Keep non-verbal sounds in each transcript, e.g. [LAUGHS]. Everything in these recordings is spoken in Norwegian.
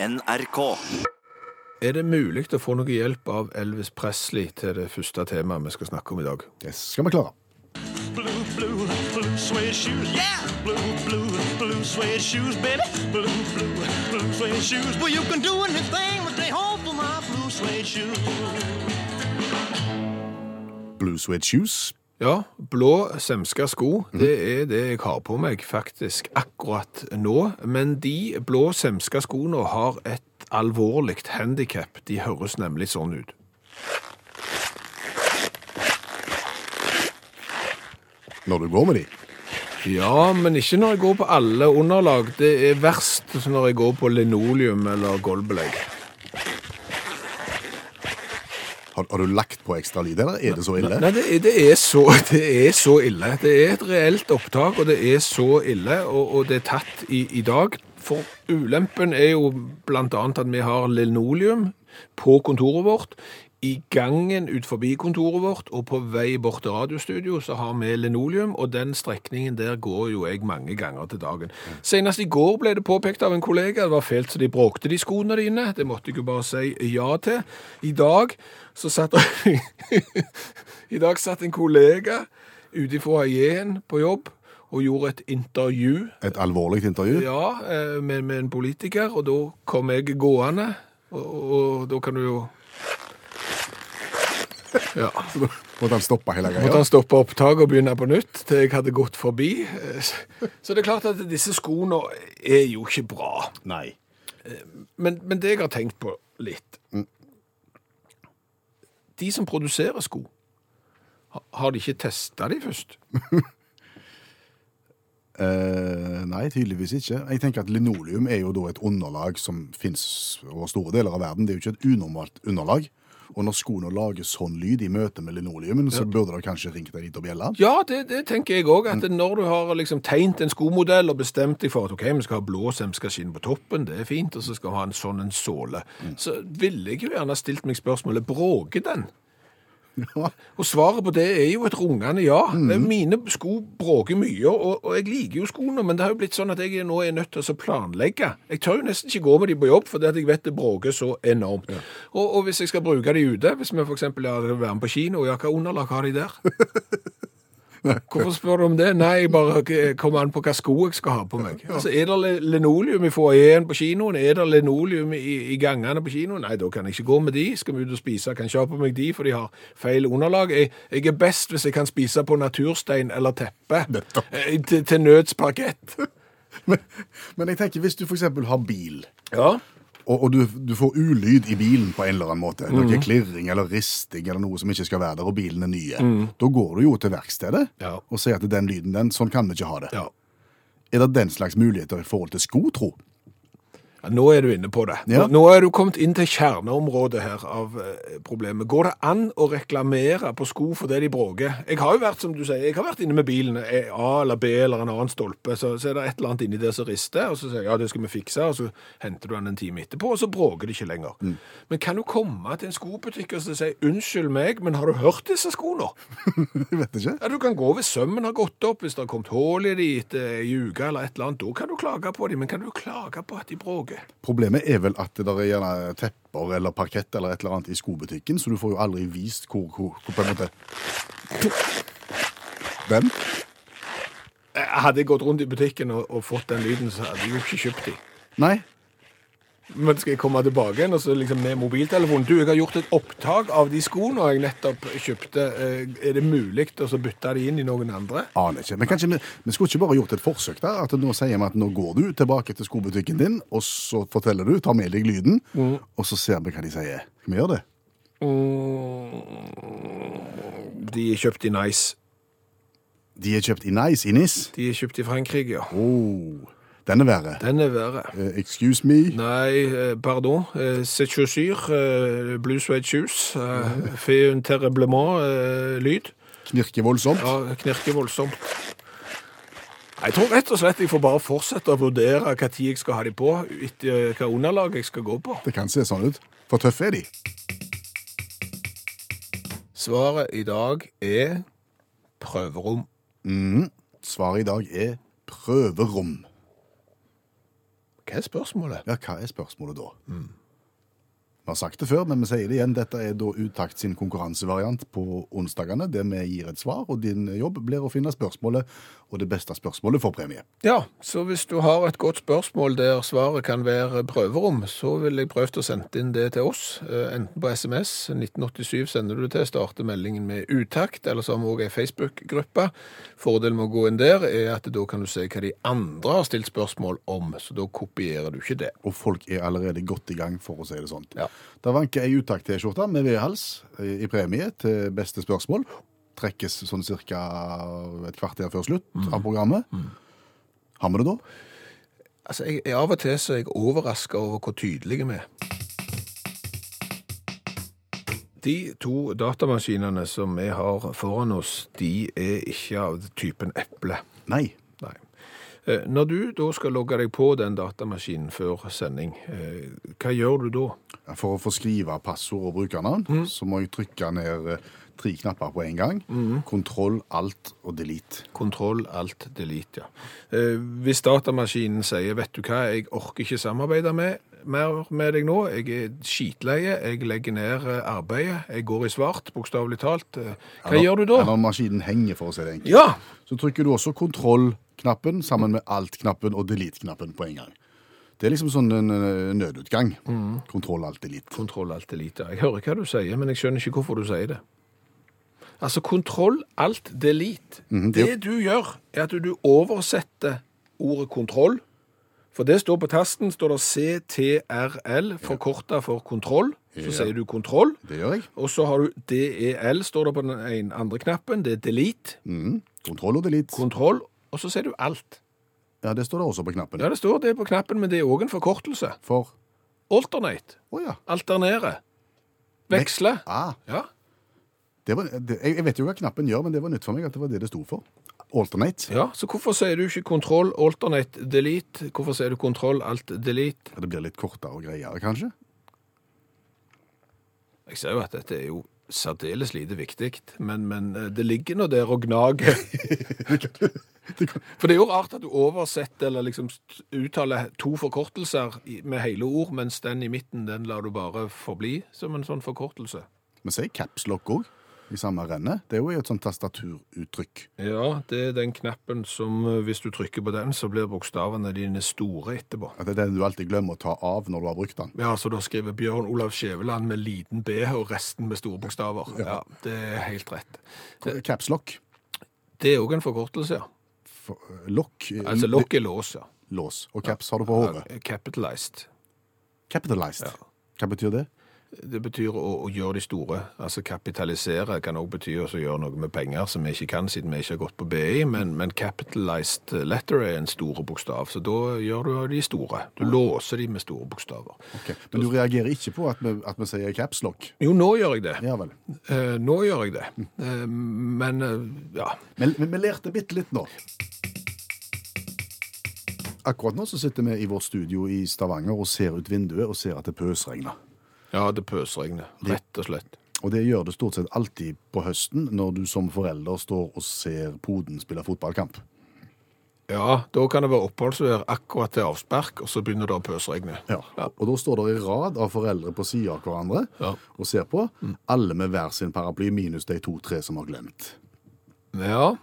NRK. Er det mulig å få noe hjelp av Elvis Presley til det første temaet vi skal snakke om i dag? Det skal vi klare. Blue, blue, blue suede shoes. Yeah! Blue, blue, blue suede shoes, baby. Blue, blue, blue suede shoes. Well, you can do anything but stay home for my blue suede shoes. Blue Suede Shoes. Ja, blå semska sko, det er det jeg har på meg faktisk akkurat nå. Men de blå semska skoene har et alvorlig handikap. De høres nemlig sånn ut. Når du går med de. Ja, men ikke når jeg går på alle underlag. Det er verst når jeg går på linoleum eller gulvbelegg. Har, har du lagt på ekstra lyd, eller er det så ille? Nei, er, det, er så, det er så ille. Det er et reelt opptak, og det er så ille, og, og det er tatt i, i dag. For ulempen er jo annet at vi har linoleum på kontoret vårt. I gangen ut forbi kontoret vårt og på vei bort til radiostudio så har vi linoleum, og den strekningen der går jo jeg mange ganger til dagen. Senest i går ble det påpekt av en kollega, det var fælt så de bråkte de skoene dine, det måtte jeg jo bare si ja til. I dag så satt [LAUGHS] I dag satt en kollega ute i foajeen på jobb og gjorde et intervju Et alvorlig intervju? ja, eh, med, med en politiker, og da kom jeg gående, og, og da kan du jo [LAUGHS] Ja. Så da måtte han stoppe hele Måtte han stoppe opptaket og begynne på nytt til jeg hadde gått forbi. Eh, [LAUGHS] Så det er klart at disse skoene er jo ikke bra. Nei. Men, men det jeg har tenkt på litt De som produserer sko, har de ikke testa de først? Uh, [LAUGHS] nei, tydeligvis ikke. Jeg tenker at Linoleum er jo da et underlag som finnes over store deler av verden. Det er jo ikke et unormalt underlag. Og når skoene lager sånn lyd i møte med linoleumen, så burde det kanskje ringt en liten bjelle. Ja, det, det tenker jeg òg. At når du har liksom tegnet en skomodell og bestemt deg for at ok, vi skal ha blå semskaskinn på toppen, det er fint, og så skal vi ha en sånn en såle, så ville jeg jo gjerne stilt meg spørsmålet bråker den? Ja. Og svaret på det er jo et rungende ja. Mine sko bråker mye, og, og jeg liker jo skoene, men det har jo blitt sånn at jeg nå er nødt til å planlegge. Jeg tør jo nesten ikke gå med de på jobb, fordi at jeg vet det bråker så enormt. Og, og hvis jeg skal bruke de ute, hvis vi eksempel er være med på kino, ja, hva underlag har de der? [LAUGHS] Hvorfor spør du om det? Nei, jeg bare eh, kommer an på hva sko jeg skal ha på meg. Altså, Er det li- linoleum i foajeen på kinoen? Er det linoleum i, i gangene på kinoen? Nei, da kan jeg ikke gå med de. Skal vi ut og spise, kan ikke ha på meg de, for de har feil underlag. Jeg, jeg er best hvis jeg kan spise på naturstein eller teppe. Eh, Til, til nøds parkett. [LAUGHS] Men, men jeg tenker, hvis du eksempel har bil, Ja. Og, og du, du får ulyd i bilen på en eller annen måte, noe klirring eller risting eller noe som ikke skal være der, og bilen er nye, da går du jo til verkstedet Ja. og sier at den lyden, den, sånn kan vi ikke ha det. ja. Er det den slags muligheter i forhold til sko, tro? Ja, nå er du inne på det. Ja. Nå, er du kommet inn til kjerneområdet her av eh, problemet. Går det an å reklamere på sko for det de bråker? Jeg har jo vært, som du sier, jeg har vært inne med bilen, eh, A eller B eller en annen stolpe, så, så er det et eller annet inni der som rister, og så sier jeg, ja, det skal vi fikse, og så henter du den en time etterpå, og så bråker det ikke lenger. Men kan du komme til en skobutikk og si, unnskyld meg, men har du hørt disse skoene? Jeg [LAUGHS] vet ikke. Ja, du kan gå hvis sømmen har gått opp, hvis det har kommet hål i de etter ei uke eller et eller annet, da kan du klage på dem, men kan du klage på at de bråker? Problemet er vel at det der er gjerne tepper eller parkett eller et eller annet i skobutikken, så du får jo aldri vist hvor, hvor, hvor på en måte Den? Hadde jeg gått rundt i butikken og, og fått den lyden, så hadde jeg jo ikke kjøpt de. Nei. Men skal jeg komme tilbake igjen og så liksom med mobiltelefonen? Du, jeg har gjort et opptak av de skoene jeg nettopp kjøpte. Eh, Er det mulig å så bytte de inn i noen andre? Aner ikke. Men kanskje vi, vi skulle ikke bare gjort et forsøk der? At nå sier vi at nå går du tilbake til skobutikken din, og så forteller du, tar med deg lyden, og så ser vi hva de sier. Skal vi gjøre det? De er kjøpt i Nice. De er kjøpt i Nice, i Nis. De er kjøpt i Frankrike, ja. Oh, den er verre. Den er verre. Eh, excuse me. Nei, eh, pardon. Eh, C'est chaussure, eh, blue suede shoes. Fait un terriblement lyd. Knirker voldsomt. Ja, knirker voldsomt. Jeg tror rett og slett jeg får bare fortsette å vurdere hva tid jeg skal ha de på, etter hva underlag jeg skal gå på. Det kan se sånn ut. For tøffe er de. Svaret i dag er prøverom. Svaret i dag er prøverom. Hva er spørsmålet? Ja, hva er spørsmålet da? Vi har sagt det før, men vi sier det igjen. Dette er da Utakt sin konkurransevariant på onsdagene, der vi gir et svar, og din jobb blir å finne spørsmålet, og det beste spørsmålet får premie. Ja, så hvis du har et godt spørsmål der svaret kan være prøverom, så vil jeg prøve å sende inn det til oss, eh, enten på SMS, 1987 sender du det til, starter meldingen med utakt, eller så har vi også ei Facebook-gruppe. Fordelen med å gå inn der er at da kan du se hva de andre har stilt spørsmål om, så da kopierer du ikke det. Og folk er allerede godt i gang, for å si det sånn. Ja. Da vanker ei Utakt-T-skjorte med vedhals eh, i premie til beste spørsmål. Trekkes sånn cirka et kvarter før slutt av programmet. Har vi det da? Altså, jeg, jeg, av og til så er jeg overrasket over hvor tydelige vi er. De to datamaskinene som vi har foran oss, de er ikke av typen eple. Nei. Eh, Når du da skal logge deg på den datamaskinen før sending, eh, hva gjør du da? For å få skrive passord og brukernavn, så må jeg trykke ned eh, tre knapper på en gang. Kontroll, alt og delete. Kontroll, alt, delete, ja. Hvis datamaskinen sier, vet du hva, jeg orker ikke samarbeide med, mer med deg nå, jeg er skitleie, jeg legger ned arbeidet, jeg går i svart, bokstavelig talt. Hva Eller- gjør du da? Eller Når maskinen henger, for å si det enkelt. Ja, Så trykker du også kontroll-knappen sammen med alt-knappen og delete-knappen på en gang. Det er liksom sånn en eh, nødutgang. Kontroll, alt, elite. kontroll, alt, elite. Jeg hører hva du sier, men jeg skjønner ikke hvorfor du sier det. Altså, kontroll, alt, delete. Mhm, det det- du gjør, er at du oversetter ordet kontroll, for det står på tasten, står det CTRL, forkortet for kontroll. Så Ja. sier du kontroll, Det gjør jeg. og så har du DEL, står det på den andre knappen, det er delete, Mm. Kontroll og delete. kontroll, og så sier du alt. Ja, det står det også på knappen. Ja, det står det på knappen, men det er også en forkortelse. For Alternate, Å ja. alternere, veksle. Ah, Ja, det var, det, jeg jeg vet jo hva knappen gjør, men det var nytt for meg at det var det det sto for. Alternate. Ja, så hvorfor sier du ikke kontroll, alternate, delete? Hvorfor sier du kontroll, alt, delete? Ja, Det blir litt kortere og greiere, kanskje? Jeg ser jo at dette er jo særdeles lite viktig, men, men eh, det ligger nå der og gnager. [LAUGHS] For det er jo rart at du oversetter eller liksom uttaler to forkortelser med hele ord, mens den i midten, den lar du bare forbli som en sånn forkortelse. Men sier capslock òg, i samme rennet. Det er jo et sånt tastaturuttrykk. Ja, det er den knappen som, eh, hvis du trykker på den, så blir bokstavene dine store etterpå. Ja, det er den du alltid glemmer å ta av når du har brukt den. Ja, så da skriver Bjørn Olav Skjæveland med liten B og resten med store bokstaver. Ja, det er helt rett. Capslock. Det er òg en forkortelse, ja. For- eh, Lock. eh, Altså lokk er lås, ja. Lås. Og caps har du på hodet. Capitalized. Capitalized. Ja. Hva betyr det? Det betyr å, å gjøre de store. Altså kapitalisere kan òg bety å gjøre noe med penger som vi ikke kan siden vi ikke har gått på BI, men, men capitalized letter er en store bokstav, så da gjør du de store. Du låser de med store bokstaver. Okay. Men du reagerer ikke på at vi, at vi sier capslock? Jo, nå gjør jeg det. Ja vel. Eh, nå gjør jeg det. Eh, men eh, ja. Men, men vi lærte bitte litt nå. Akkurat nå så sitter vi i vårt studio i Stavanger og ser ut vinduet og ser at det pøsregner. Ja, det pøsregner, rett og slett. Og det gjør det stort sett alltid på høsten når du som forelder står og ser poden spille fotballkamp. Ja, da kan det være oppholdsvær akkurat til avspark, og så begynner det å pøsregne. Ja. Og da står det i rad av foreldre på sida av hverandre Ja. og ser på, alle med hver sin paraply, minus de to-tre som har glemt. Ja,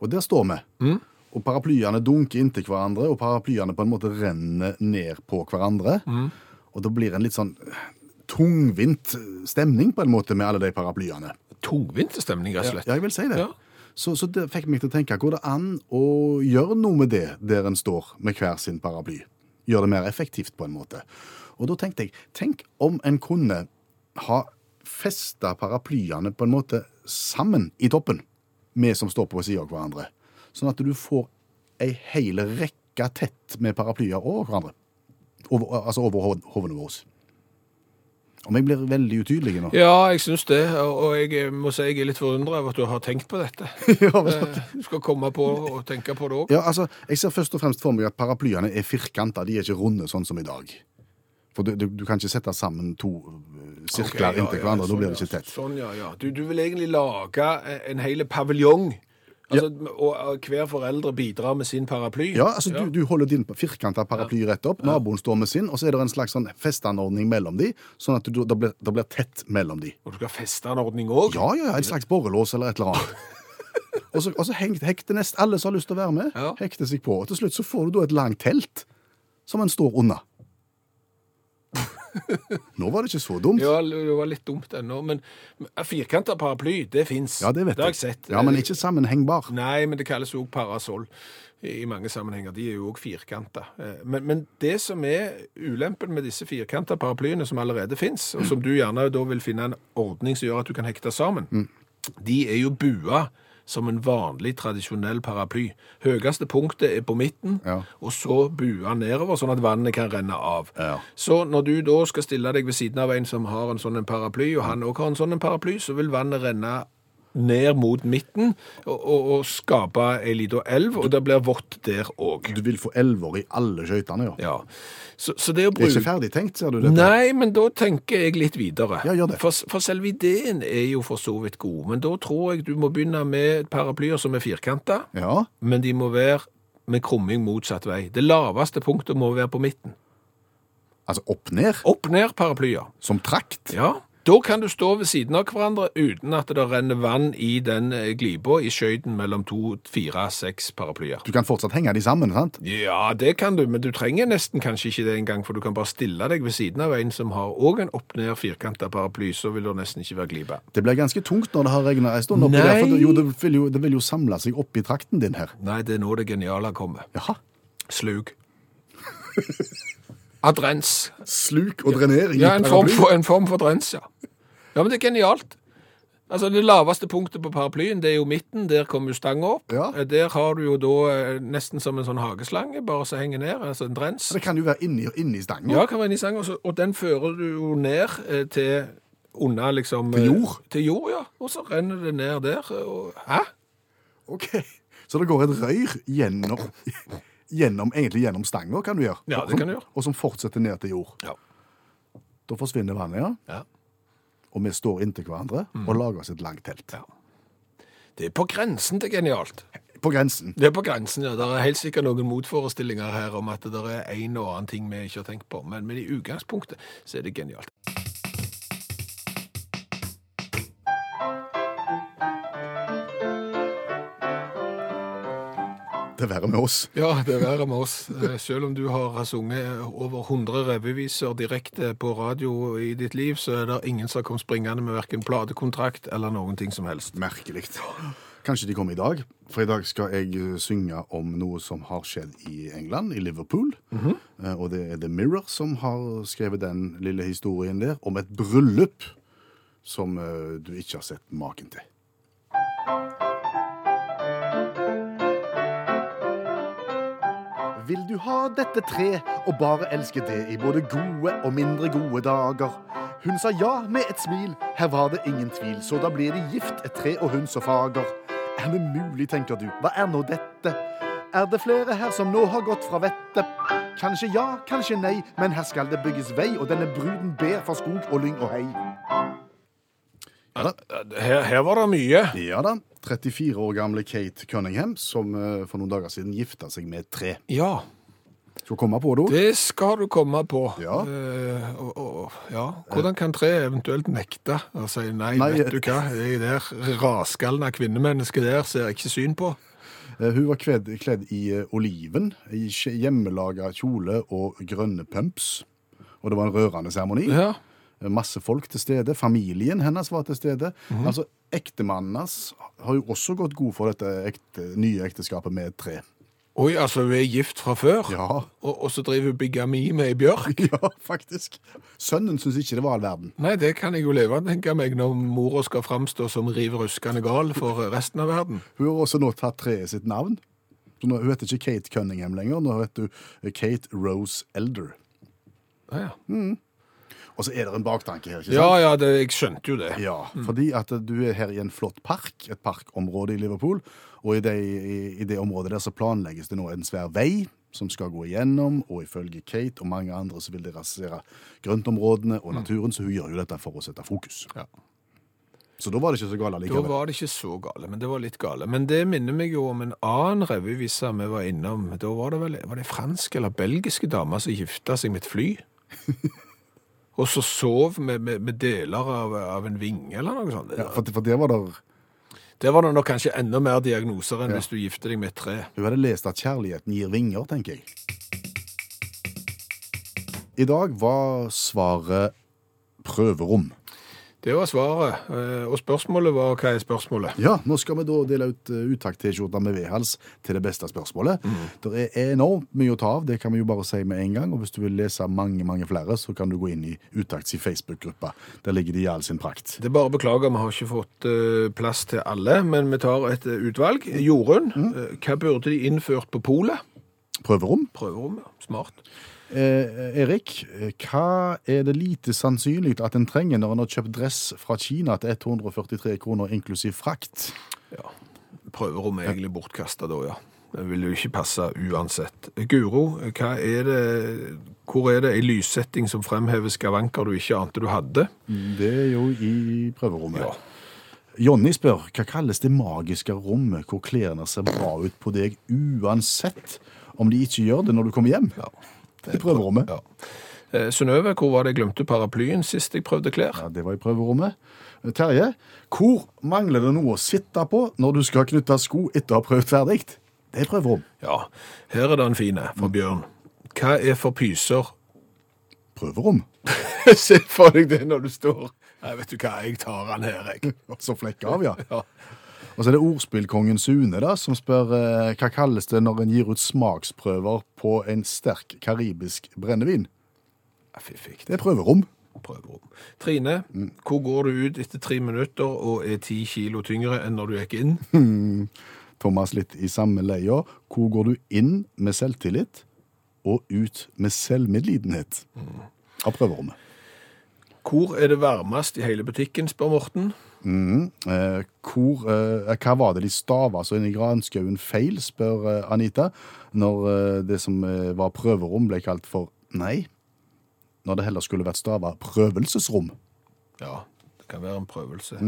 Og der står vi. Og paraplyene dunker inntil hverandre, og paraplyene på en måte renner ned på hverandre. Og da blir en litt sånn tungvint stemning på en måte med alle de paraplyene. tungvint stemning, rett og slett. Ja, jeg vil si det. Ja. Så, så det fikk meg til å tenke, går det an å gjøre noe med det der en står med hver sin paraply? Gjøre det mer effektivt på en måte. Og da tenkte jeg, tenk om en kunne ha festa paraplyene på en måte sammen i toppen, vi som står på sida av hverandre. Sånn at du får ei hel rekke tett med paraplyer over hverandre. Over, altså over hodene våre. Om jeg blir veldig utydelig nå? Ja, jeg syns det, og jeg eh, må si jeg er litt forundra over at du har tenkt på dette. [LAUGHS] Ja, men- Eh, Du skal komme på og tenke på det òg. Ja, altså, Jeg ser først og fremst for meg at paraplyene er firkanta, de er ikke runde sånn som i dag. For du, du, du kan ikke sette sammen to sirkler okay, ja, inntil hverandre, da blir det ikke tett. Sånn, ja, ja. Du, du vil egentlig lage en hel paviljong Altså, og, hver foreldre bidrar med sin paraply. Ja, altså Du, du holder din firkanta paraply rett opp, naboen står med sin, og så er det en slags sånn festanordning mellom de, sånn at det, blir, det blir tett mellom de. Og du skal ha festanordning ordning òg. Ja, ja, en slags borrelås eller et eller annet. [LAUGHS] og så, og så hekt, hekter nest alle som har lyst til å være med, Ja. hekter seg på. Og til slutt så får du da et langt telt som en står unna. [LAUGHS] Nå var det ikke så dumt. Ja, det var litt dumt ennå, men firkanta paraply, det fins. Ja, det vet det har jeg. sett. Ja, Men ikke sammenhengbar. Nei, men det kalles òg parasoll i mange sammenhenger. De er jo òg firkanta. Eh, Men, men det som er ulempen med disse firkanta paraplyene som allerede fins, og som du gjerne da vil finne en ordning som gjør at du kan hekte sammen, Mm. de er jo bua som en vanlig, tradisjonell paraply. Høyeste punktet er på midten, Ja. og så bua nedover, sånn at vannet kan renne av. Ja. Så når du da skal stille deg ved siden av en som har en sånn en paraply, og han også har en sånn en paraply, så vil vannet renne ned mot midten og, og, og skape ei lita elv, og det blir vått der òg. Du vil få elver i alle skøytene, ja. Ja. Så, så det å Det er ikke ferdig tenkt, ser du dette? Nei, men da tenker jeg litt videre. Ja, gjør det. For, for selve ideen er jo for så vidt god, men da tror jeg du må begynne med paraplyer som er firkanta, Ja, men de må være med krumming motsatt vei. Det laveste punktet må være på midten. altså opp-ned, Opp-ned paraplyer. som trakt. Ja, da kan du stå ved siden av hverandre uten at det renner vann i den eh, glipa i skøyten mellom to, fire, seks paraplyer. Du kan fortsatt henge de sammen, sant? Ja, det kan du, men du trenger nesten kanskje ikke det engang, for du kan bare stille deg ved siden av en som har òg en opp-ned firkanta paraply, så vil det nesten ikke være glipe. Det blir ganske tungt når det har regnet en stund. Nei. der, for det, jo, det, vil jo, det vil jo samle seg opp i trakten din her. Nei, det er nå det geniale kommer. Jaha. Slug. Adrens. Sluk og drenering Ja, en form, for, en form for drens, ja. Ja, men det er genialt. Altså, Det laveste punktet på paraplyen, det er jo midten. Der kommer stanga opp. Ja. Eh, Der har du jo da eh, nesten som en sånn hageslange, bare som henger ned. Altså en drens. Det kan jo være inni, inni stanga. Ja, kan være inni stanga. så- Og den fører du jo ned eh, til unna liksom Til eh, jord? Til jord, ja. Og så renner det ned der. Og, hæ? Ok. Så det går et røyr gjennom, gjennom egentlig gjennom stanga, kan du gjøre. Ja, det kan du gjøre. Og som fortsetter ned til jord. Ja. Da forsvinner vannet, ja. ja. Og vi står inntil hverandre og lager oss et langt telt. Ja. Det er på grensen til genialt. På grensen. Det er på grensen, ja. Det er helt sikkert noen motforestillinger her om at det er en og annen ting vi ikke har tenkt på. Men, men i utgangspunktet så er det genialt. Det er verre med oss. Ja, det er verre med oss. Eh, Selv om du har sunget over 100 revyviser direkte på radio i ditt liv, så er det ingen som har kommet springende med hverken platekontrakt eller noen ting som helst. Merkelig. Kanskje de kommer i dag, for i dag skal jeg eh, synge om noe som har skjedd i England, i Liverpool. Eh, Og det er The Mirror som har skrevet den lille historien der, om et bryllup som eh, du ikke har sett maken til. Vil du ha dette tre og bare elske det i både gode og mindre gode dager? Hun sa ja med et smil, her var det ingen tvil, så da blir de gift, et tre og hun så fager. Er det mulig, tenker du, hva er nå dette? Er det flere her som nå har gått fra vettet? Kanskje ja, kanskje nei, men her skal det bygges vei, og denne bruden ber for skog og lyng og hei. Ja. Her, her var det mye. Ja da. 34 år gamle Kate Cunningham, som eh, for noen dager siden gifta seg med et tre. Ja, Skal du komme på det? det skal du komme på. Ja. Eh, og, og, ja. Hvordan kan tre eventuelt nekte og si nei, Nei, vet du hva, det der raskalne kvinnemennesket der ser jeg ikke syn på. Eh, Hun var kledd, kledd i eh, oliven, i hjemmelaga kjole og grønne pumps. Og det var en rørende seremoni. Ja, Eh, Masse folk til stede. Familien hennes var til stede. Altså, Ektemannen hans har jo også gått god for dette ekte, nye ekteskapet med et tre. Oi, altså hun er gift fra før, Ja, og, og så driver hun bigami med ei bjørk. [LAUGHS] ja faktisk. Sønnen syns ikke det var all verden. Nei, det kan jeg jo leve av, tenker jeg meg, når mora skal framstå som riv ruskende gal for resten av verden. Hun har også nå tatt treet sitt navn. Så nå, hun heter ikke Kate Cunningham lenger, nå heter hun Kate Rose Elder. Ah, Ja, ja. Og så er det en baktanke her, ikke sant? Ja, ja, det, jeg skjønte jo det. Ja, fordi at du er her i en flott park, et parkområde i Liverpool, og i det, i, i det området der så planlegges det nå en svær vei som skal gå igjennom, og ifølge Kate og mange andre så vil de rasere grøntområdene og naturen, så hun gjør jo dette for å sette fokus. Ja. Så da var det ikke så gale likevel. Da var det ikke så gale, men det var litt gale. Men det minner meg jo om en annen revyvise vi var innom. Da var det vel var det franske eller belgiske damer som gifta seg med et fly. [LAUGHS] Og så sov med, med, med deler av, av en vinge eller noe sånt. Ja, for, for det var der Der var det nok kanskje enda mer diagnoser enn Ja. hvis du gifter deg med et tre. Du hadde lest at kjærligheten gir vinger, tenker jeg. I dag var svaret prøverom. Det var svaret. Eh, Og spørsmålet var hva er spørsmålet? Ja, nå skal vi da dele ut uh, uttakt-T-skjorter med vedhals til det beste spørsmålet. Det er enormt mye å ta av, det kan vi jo bare si med en gang. Og hvis du vil lese mange, mange flere, så kan du gå inn i Uttakts i Facebook-gruppa. Der ligger de i all sin prakt. Det er bare å beklage, vi har ikke fått eh, plass til alle, men vi tar et eh, utvalg. Jorunn, mm. hva burde de innført på polet? Prøverom. Prøverom, ja. Smart. Eh, Erik, eh, hva er det lite sannsynlig at en trenger når en har kjøpt dress fra Kina til 143 kroner inklusiv frakt? Ja, Prøverommet er egentlig bortkasta da, ja. Det vil jo ikke passe uansett. Guro, hva er det, hvor er det ei lyssetting som fremhever skavanker du ikke ante du hadde? Det er jo i prøverommet. Ja. Jonny spør hva kalles det magiske rommet hvor klærne ser bra ut på deg uansett om de ikke gjør det når du kommer hjem? Ja. Er prøverommet. Ja. Eh, Synnøve, hvor var det jeg glemte paraplyen sist jeg prøvde klær? Ja, det var i prøverommet. Terje, hvor mangler det noe å sitte på når du skal knytte sko etter å ha prøvd ferdig? Det er prøverom. Ja, her er det en fine fra Bjørn. Hva er for pyser? Prøverom. [LAUGHS] Se for deg det når du står Nei, vet du hva, jeg tar den her, jeg. [LAUGHS] Så flekker av, ja. Ja. Og så er det ordspillkongen Sune da, som spør eh, hva kalles det når en gir ut smaksprøver på en sterk karibisk brennevin? Fiffig. Det er prøverom. Prøverom. Trine, hvor går du ut etter tre minutter og er ti kilo tyngre enn når du gikk inn? Thomas litt i samme leia. Hvor går du inn med selvtillit og ut med selvmedlidenhet? Av prøverommet. Hvor er det varmest i hele butikken, spør Morten. Eh, hvor, eh, hva var det de stava så inn i granskauen feil, spør eh, Anita, når eh, det som eh, var prøverom ble kalt for nei, når det heller skulle vært stava prøvelsesrom. Ja, det kan være en prøvelse.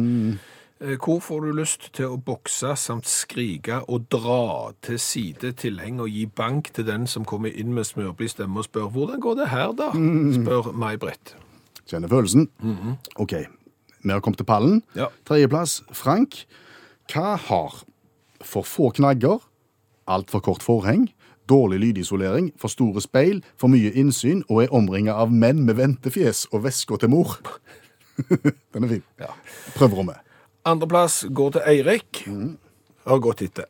Eh, Hvor får du lyst til å bokse samt skrike og dra til side tilheng og gi bank til den som kommer inn med smørblid stemme og spør hvordan går det her da? spør May-Britt. Kjenner følelsen? Ok, vi har kommet til pallen. Ja. Tredjeplass, Frank. Hva har for få knagger, alt for kort forheng, dårlig lydisolering, for store speil, for mye innsyn og er omringet av menn med ventefjes og vesker til mor? [LAUGHS] Den er fin. Ja. Prøverommet. Andreplass går til Eirik. Har gått etter.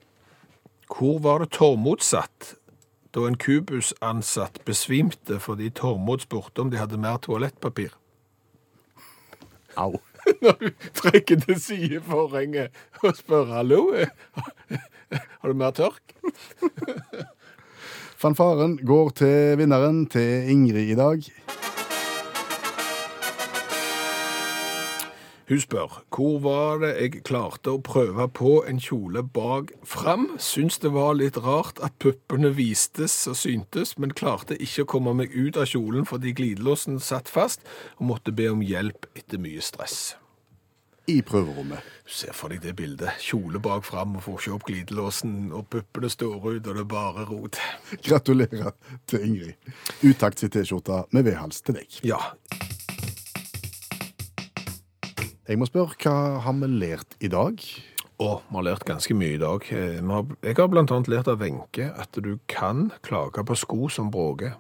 Hvor var det Tormod satt da en Kubus-ansatt besvimte fordi Tormod spurte om de hadde mer toalettpapir? Au. Når du trekker til side forhenget og spør hallo, har du mer tørk? Fanfaren går til vinneren, til Ingrid i dag. Hun spør, hvor var det jeg klarte å prøve på en kjole bak fram? Syns det var litt rart at puppene vistes og syntes, men klarte ikke å komme meg ut av kjolen fordi glidelåsen satt fast, og måtte be om hjelp etter mye stress. I prøverommet. Du ser for deg det bildet. Kjole bak fram og får ikke opp glidelåsen, og puppene står ut, og det er bare rot. Gratulerer til Ingrid. Utakt i T-skjorta med vedhals til deg. Ja, Jeg må spørre, hva har vi lært i dag? Og vi har lært ganske mye i dag. Eh, Jeg har blant annet lært av Wenche at du kan klage på sko som bråker.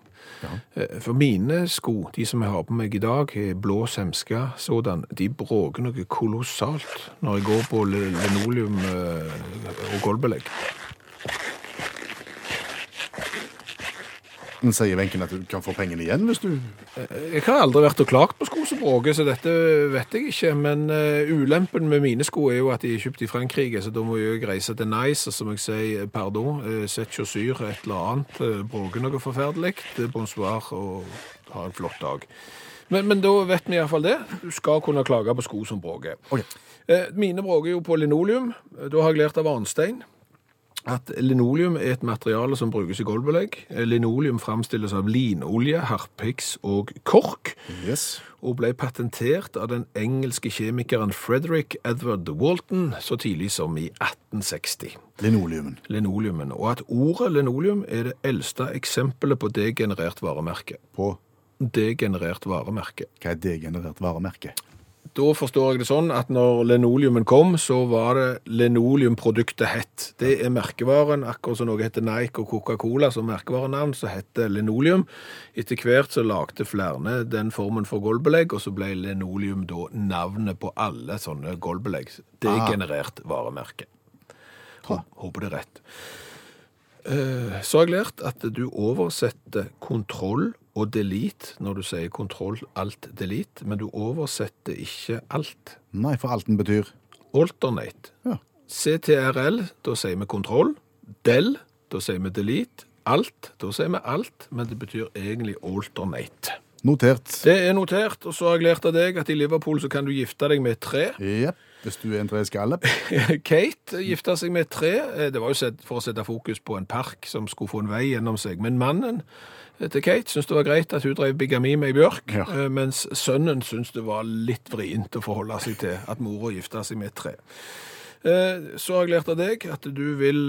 Eh, For mine sko, de som jeg har på meg i dag, er blå semska sådan, de bråker noe kolossalt når jeg går på linoleum eh, og gulvbelegg. Den sier Wenchen at du kan få pengene igjen hvis du Jeg har aldri vært og klagt på sko som bråker, så dette vet jeg ikke. Men uh, ulempen med mine sko er jo at de er kjøpt i Frankrike, så da må jeg reise til Nice, og som jeg sier, pardon, uh, sett chaussure, et eller annet, uh, bråke noe forferdelig, eh, bonsoir, og ha en flott dag. Men, men da vet vi iallfall det. Du skal kunne klage på sko som bråker. Okay. Eh, Mine bråker jo på linoleum. Da har jeg lært av Arnstein. At linoleum er et materiale som brukes i gulvbelegg. Linoleum framstilles av linolje, harpiks og kork, Yes. og ble patentert av den engelske kjemikeren Frederick Edward Walton så tidlig som i 1860 Linoleumen. linoleumen, og at ordet linoleum er det eldste eksempelet på degenerert varemerke. På Degenerert varemerke. hva er degenerert varemerke? Da forstår jeg det sånn at når linoleumen kom, så var det linoleum-produktet hett. Det er merkevaren, akkurat som noe heter Nike og Coca-Cola som merkevarenavn, så heter linoleum. Etter hvert så lagde flere den formen for gulvbelegg, og så ble linoleum da navnet på alle sånne gulvbelegg. Degenerert varemerke. Hå- Håper det er rett. Eh, Så har jeg lært at du oversetter kontroll og delete når du sier kontroll, alt, delete, men du oversetter ikke alt. Nei, for alt den betyr. Alternate. Ja. CTRL, da sier vi kontroll. Del, da sier vi delete. Alt, da sier vi alt, men det betyr egentlig alternate. Notert. Det er notert, og så har jeg lært av deg at i Liverpool så kan du gifte deg med et tre. Yep, Hvis du er en treskalle. [LAUGHS] Kate gifta seg med et tre. Eh, Det var jo for å sette fokus på en park som skulle få en vei gjennom seg. Men mannen eh, til Kate syntes det var greit at hun drev bigami med ei bjørk, Ja. eh, mens sønnen syntes det var litt vrient å forholde seg til at mora gifta seg med et tre. Så har jeg lært av deg at du vil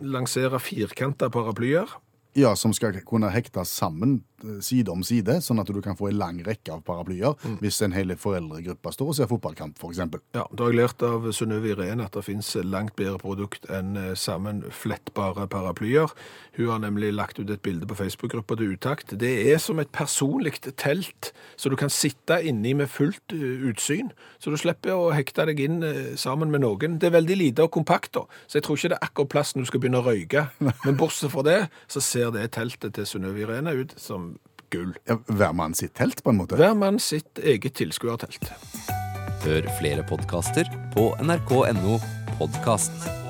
lansere firkanta paraplyer. Ja, som skal kunne hektes sammen side om side, sånn at du kan få en lang rekke av paraplyer hvis en hel foreldregruppe står og ser fotballkamp, eksempel. Ja, Da har jeg lært av Synnøve Irene at det finnes langt bedre produkt enn eh, sammenflettbare paraplyer. Hun har nemlig lagt ut et bilde på Facebook-gruppa til Utakt. Det er som et personlig telt, så du kan sitte inni med fullt eh, utsyn. Så du slipper å hekte deg inn eh, sammen med noen. Det er veldig lite og kompakt, da, så jeg tror ikke det er akkurat plass når du skal begynne å røyke. [LAUGHS] Men bortsett fra det, så ser det teltet til Synnøve Irene ut som gull. Ja, hver mann sitt telt, på en måte. Hver mann sitt eget tilskuertelt. Hør flere podkaster på nrk.no podkast.